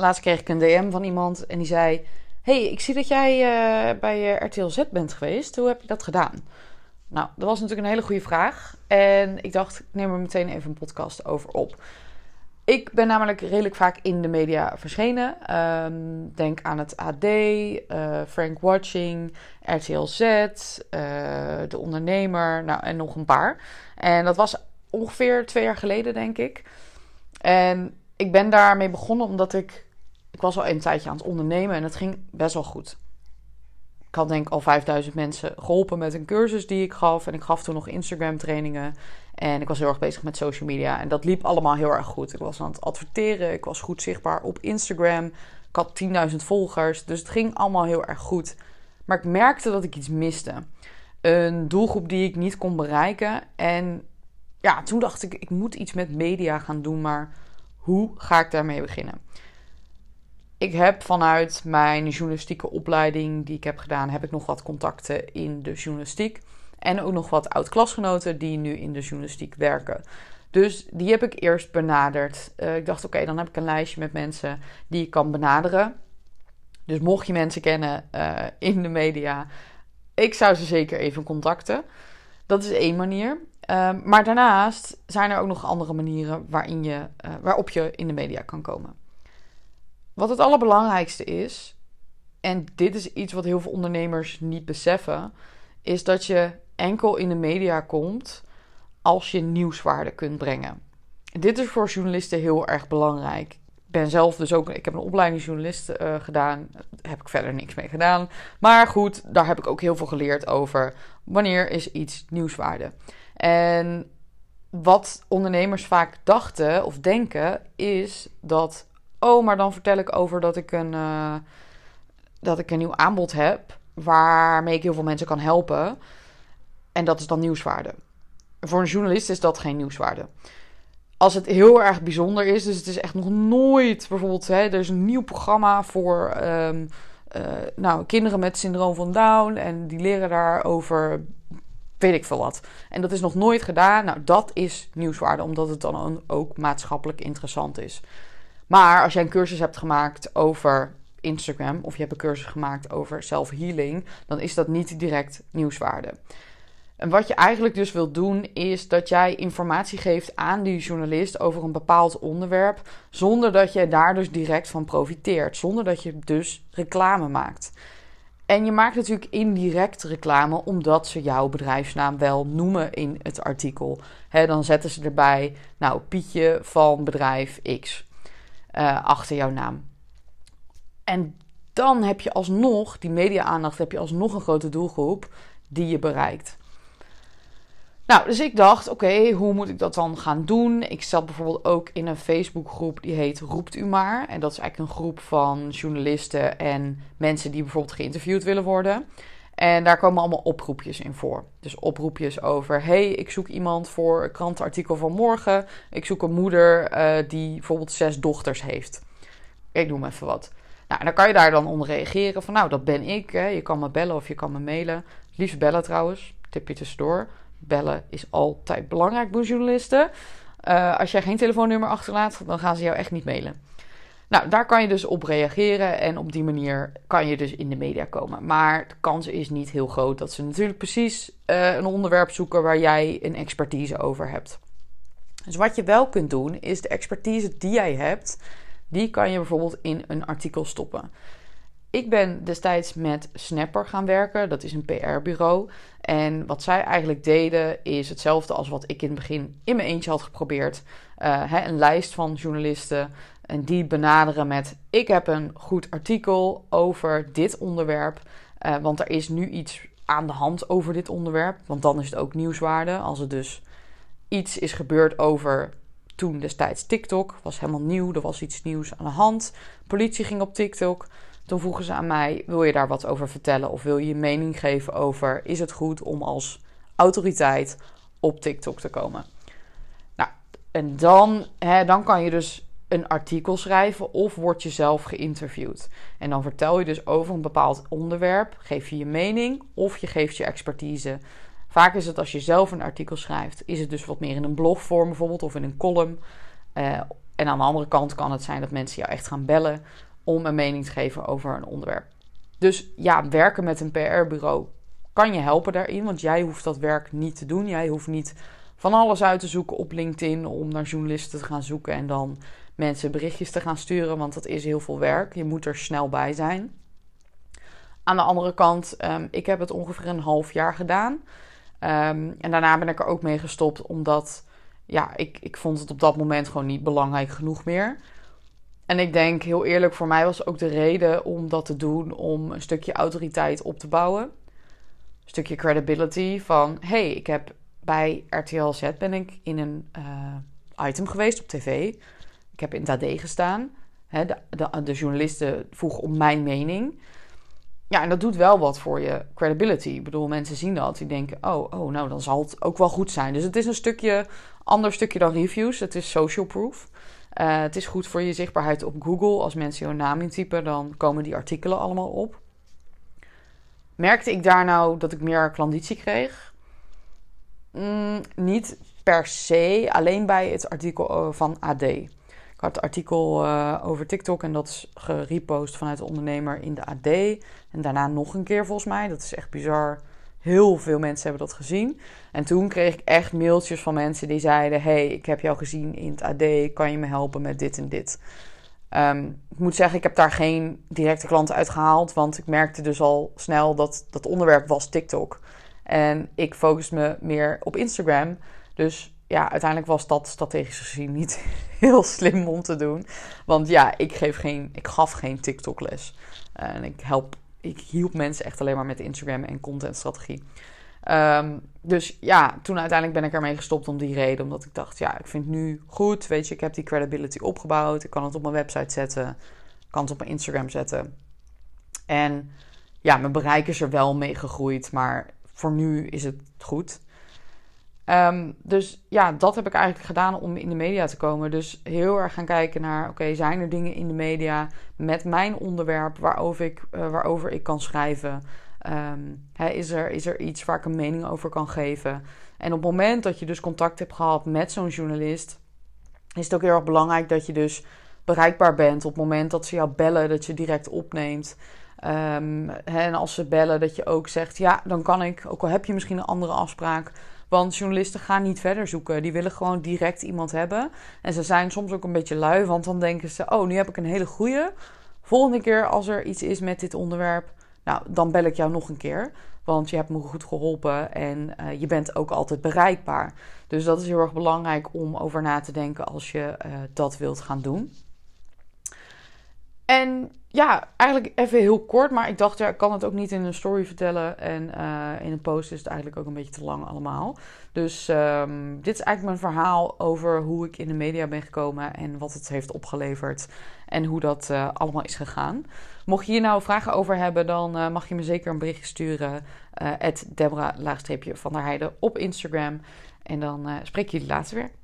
laatst kreeg ik een DM van iemand en die zei: Hey, ik zie dat jij uh, bij RTL Z bent geweest. Hoe heb je dat gedaan? Nou, dat was natuurlijk een hele goede vraag. En ik dacht, ik neem er meteen even een podcast over op. Ik ben namelijk redelijk vaak in de media verschenen. Um, denk aan het AD, uh, Frank Watching, RTL Z, uh, De Ondernemer, nou en nog een paar. En dat was ongeveer twee jaar geleden, denk ik. En ik ben daarmee begonnen omdat ik... Ik was al een tijdje aan het ondernemen en het ging best wel goed. Ik had denk ik al 5000 mensen geholpen met een cursus die ik gaf. En ik gaf toen nog Instagram trainingen. En ik was heel erg bezig met social media. En dat liep allemaal heel erg goed. Ik was aan het adverteren. Ik was goed zichtbaar op Instagram. Ik had 10.000 volgers. Dus het ging allemaal heel erg goed. Maar ik merkte dat ik iets miste. Een doelgroep die ik niet kon bereiken. En ja, toen dacht ik, ik moet iets met media gaan doen. Maar hoe ga ik daarmee beginnen? Ik heb vanuit mijn journalistieke opleiding die ik heb gedaan, heb ik nog wat contacten in de journalistiek. En ook nog wat oud-klasgenoten die nu in de journalistiek werken. Dus die heb ik eerst benaderd. Uh, ik dacht, oké, dan heb ik een lijstje met mensen die ik kan benaderen. Dus mocht je mensen kennen uh, in de media, ik zou ze zeker even contacten. Dat is één manier. Uh, maar daarnaast zijn er ook nog andere manieren waarin je, uh, waarop je in de media kan komen. Wat het allerbelangrijkste is, en dit is iets wat heel veel ondernemers niet beseffen, is dat je enkel in de media komt als je nieuwswaarde kunt brengen. Dit is voor journalisten heel erg belangrijk. Ik ben zelf dus ook, ik heb een opleiding journalist uh, gedaan. Daar heb ik verder niks mee gedaan. Maar goed, daar heb ik ook heel veel geleerd over wanneer is iets nieuwswaarde. En wat ondernemers vaak dachten of denken is dat, oh, maar dan vertel ik over dat ik een, uh, dat ik een nieuw aanbod heb waarmee ik heel veel mensen kan helpen. En dat is dan nieuwswaarde. Voor een journalist is dat geen nieuwswaarde. Als het heel erg bijzonder is, dus het is echt nog nooit bijvoorbeeld, hè, er is een nieuw programma voor um, uh, nou, kinderen met syndroom van Down en die leren daarover, weet ik veel wat. En dat is nog nooit gedaan. Nou, dat is nieuwswaarde, omdat het dan ook maatschappelijk interessant is. Maar als jij een cursus hebt gemaakt over Instagram of je hebt een cursus gemaakt over self-healing, dan is dat niet direct nieuwswaarde. En wat je eigenlijk dus wilt doen, is dat jij informatie geeft aan die journalist over een bepaald onderwerp, zonder dat je daar dus direct van profiteert, zonder dat je dus reclame maakt. En je maakt natuurlijk indirect reclame omdat ze jouw bedrijfsnaam wel noemen in het artikel. dan zetten ze erbij, nou, Pietje van bedrijf X uh, achter jouw naam. En dan heb je alsnog, die media-aandacht, heb je alsnog een grote doelgroep die je bereikt. Nou, dus ik dacht, oké, hoe moet ik dat dan gaan doen? Ik zat bijvoorbeeld ook in een Facebookgroep die heet Roept U Maar. En dat is eigenlijk een groep van journalisten en mensen die bijvoorbeeld geïnterviewd willen worden. En daar komen allemaal oproepjes in voor. Dus oproepjes over: hey, ik zoek iemand voor een krantenartikel van morgen. Ik zoek een moeder uh, die bijvoorbeeld zes dochters heeft. Ik noem even wat. Nou, en dan kan je daar dan onder reageren van: nou, dat ben ik. Hè. Je kan me bellen of je kan me mailen. Liefst bellen trouwens. Tipje tussendoor bellen is altijd belangrijk bij journalisten. Uh, als jij geen telefoonnummer achterlaat, dan gaan ze jou echt niet mailen. Nou, daar kan je dus op reageren en op die manier kan je dus in de media komen. Maar de kans is niet heel groot dat ze natuurlijk precies uh, een onderwerp zoeken waar jij een expertise over hebt. Dus wat je wel kunt doen, is de expertise die jij hebt, die kan je bijvoorbeeld in een artikel stoppen. Ik ben destijds met Snapper gaan werken. Dat is een PR-bureau. En wat zij eigenlijk deden is hetzelfde als wat ik in het begin in mijn eentje had geprobeerd. Uh, hè, een lijst van journalisten. En die benaderen met: Ik heb een goed artikel over dit onderwerp. Uh, want er is nu iets aan de hand over dit onderwerp. Want dan is het ook nieuwswaarde. Als er dus iets is gebeurd over toen destijds TikTok. Was helemaal nieuw. Er was iets nieuws aan de hand. Politie ging op TikTok. Toen vroegen ze aan mij: wil je daar wat over vertellen of wil je je mening geven over is het goed om als autoriteit op TikTok te komen? Nou, en dan, hè, dan kan je dus een artikel schrijven of word je zelf geïnterviewd. En dan vertel je dus over een bepaald onderwerp, geef je je mening of je geeft je expertise. Vaak is het als je zelf een artikel schrijft, is het dus wat meer in een blogvorm bijvoorbeeld of in een column. Uh, En aan de andere kant kan het zijn dat mensen jou echt gaan bellen om een mening te geven over een onderwerp. Dus ja, werken met een PR-bureau kan je helpen daarin, want jij hoeft dat werk niet te doen. Jij hoeft niet van alles uit te zoeken op LinkedIn om naar journalisten te gaan zoeken en dan mensen berichtjes te gaan sturen, want dat is heel veel werk. Je moet er snel bij zijn. Aan de andere kant, um, ik heb het ongeveer een half jaar gedaan. Um, en daarna ben ik er ook mee gestopt, omdat ja, ik, ik vond het op dat moment gewoon niet belangrijk genoeg meer. En ik denk, heel eerlijk, voor mij was ook de reden om dat te doen om een stukje autoriteit op te bouwen. Een stukje credibility van, hey, ik heb bij RTL Z ben ik in een uh, item geweest op tv. Ik heb in het AD gestaan. Hè, de, de, de, journalisten vroegen om mijn mening. Ja, en dat doet wel wat voor je credibility. Ik bedoel, mensen zien dat. Die denken, oh, oh, nou, dan zal het ook wel goed zijn. Dus het is een stukje, ander stukje dan reviews. Het is social proof. Uh, het is goed voor je zichtbaarheid op Google. Als mensen jouw naam intypen, dan komen die artikelen allemaal op. Merkte ik daar nou dat ik meer klanditie kreeg? Mm, niet per se, alleen bij het artikel van AD. Ik had het artikel uh, over TikTok en dat is gerepost vanuit de ondernemer in de AD. En daarna nog een keer volgens mij. Dat is echt bizar. Heel veel mensen hebben dat gezien. En toen kreeg ik echt mailtjes van mensen die zeiden: Hey, ik heb jou gezien in het AD. Kan je me helpen met dit en dit? Um, ik moet zeggen, ik heb daar geen directe klanten uit gehaald. Want ik merkte dus al snel dat dat onderwerp was TikTok. En ik focus me meer op Instagram. Dus ja, uiteindelijk was dat strategisch gezien niet heel slim om te doen. Want ja, ik, geef geen, ik gaf geen TikTok-les. En ik, help, ik hielp mensen echt alleen maar met Instagram en contentstrategie. Um, dus ja, toen uiteindelijk ben ik ermee gestopt om die reden. Omdat ik dacht, ja, ik vind het nu goed. Weet je, ik heb die credibility opgebouwd. Ik kan het op mijn website zetten. Ik kan het op mijn Instagram zetten. En ja, mijn bereik is er wel mee gegroeid. Maar voor nu is het goed. Um, dus ja, dat heb ik eigenlijk gedaan om in de media te komen. Dus heel erg gaan kijken naar: oké, zijn er dingen in de media met mijn onderwerp waarover ik, uh, waarover ik kan schrijven? Um, is, er, is er iets waar ik een mening over kan geven? En op het moment dat je dus contact hebt gehad met zo'n journalist, is het ook heel erg belangrijk dat je dus bereikbaar bent. Op het moment dat ze jou bellen, dat je direct opneemt. Um, en als ze bellen, dat je ook zegt: ja, dan kan ik, ook al heb je misschien een andere afspraak want journalisten gaan niet verder zoeken. Die willen gewoon direct iemand hebben. En ze zijn soms ook een beetje lui, want dan denken ze: Oh, nu heb ik een hele goede. Volgende keer als er iets is met dit onderwerp, nou, dan bel ik jou nog een keer. Want je hebt me goed geholpen en uh, je bent ook altijd bereikbaar. Dus dat is heel erg belangrijk om over na te denken als je uh, dat wilt gaan doen. En ja, eigenlijk even heel kort, maar ik dacht, ja, ik kan het ook niet in een story vertellen. En uh, in een post is het eigenlijk ook een beetje te lang allemaal. Dus um, dit is eigenlijk mijn verhaal over hoe ik in de media ben gekomen en wat het heeft opgeleverd. En hoe dat uh, allemaal is gegaan. Mocht je hier nou vragen over hebben, dan uh, mag je me zeker een berichtje sturen. Uh, Debra-van der Heijden op Instagram. En dan spreek ik jullie later weer.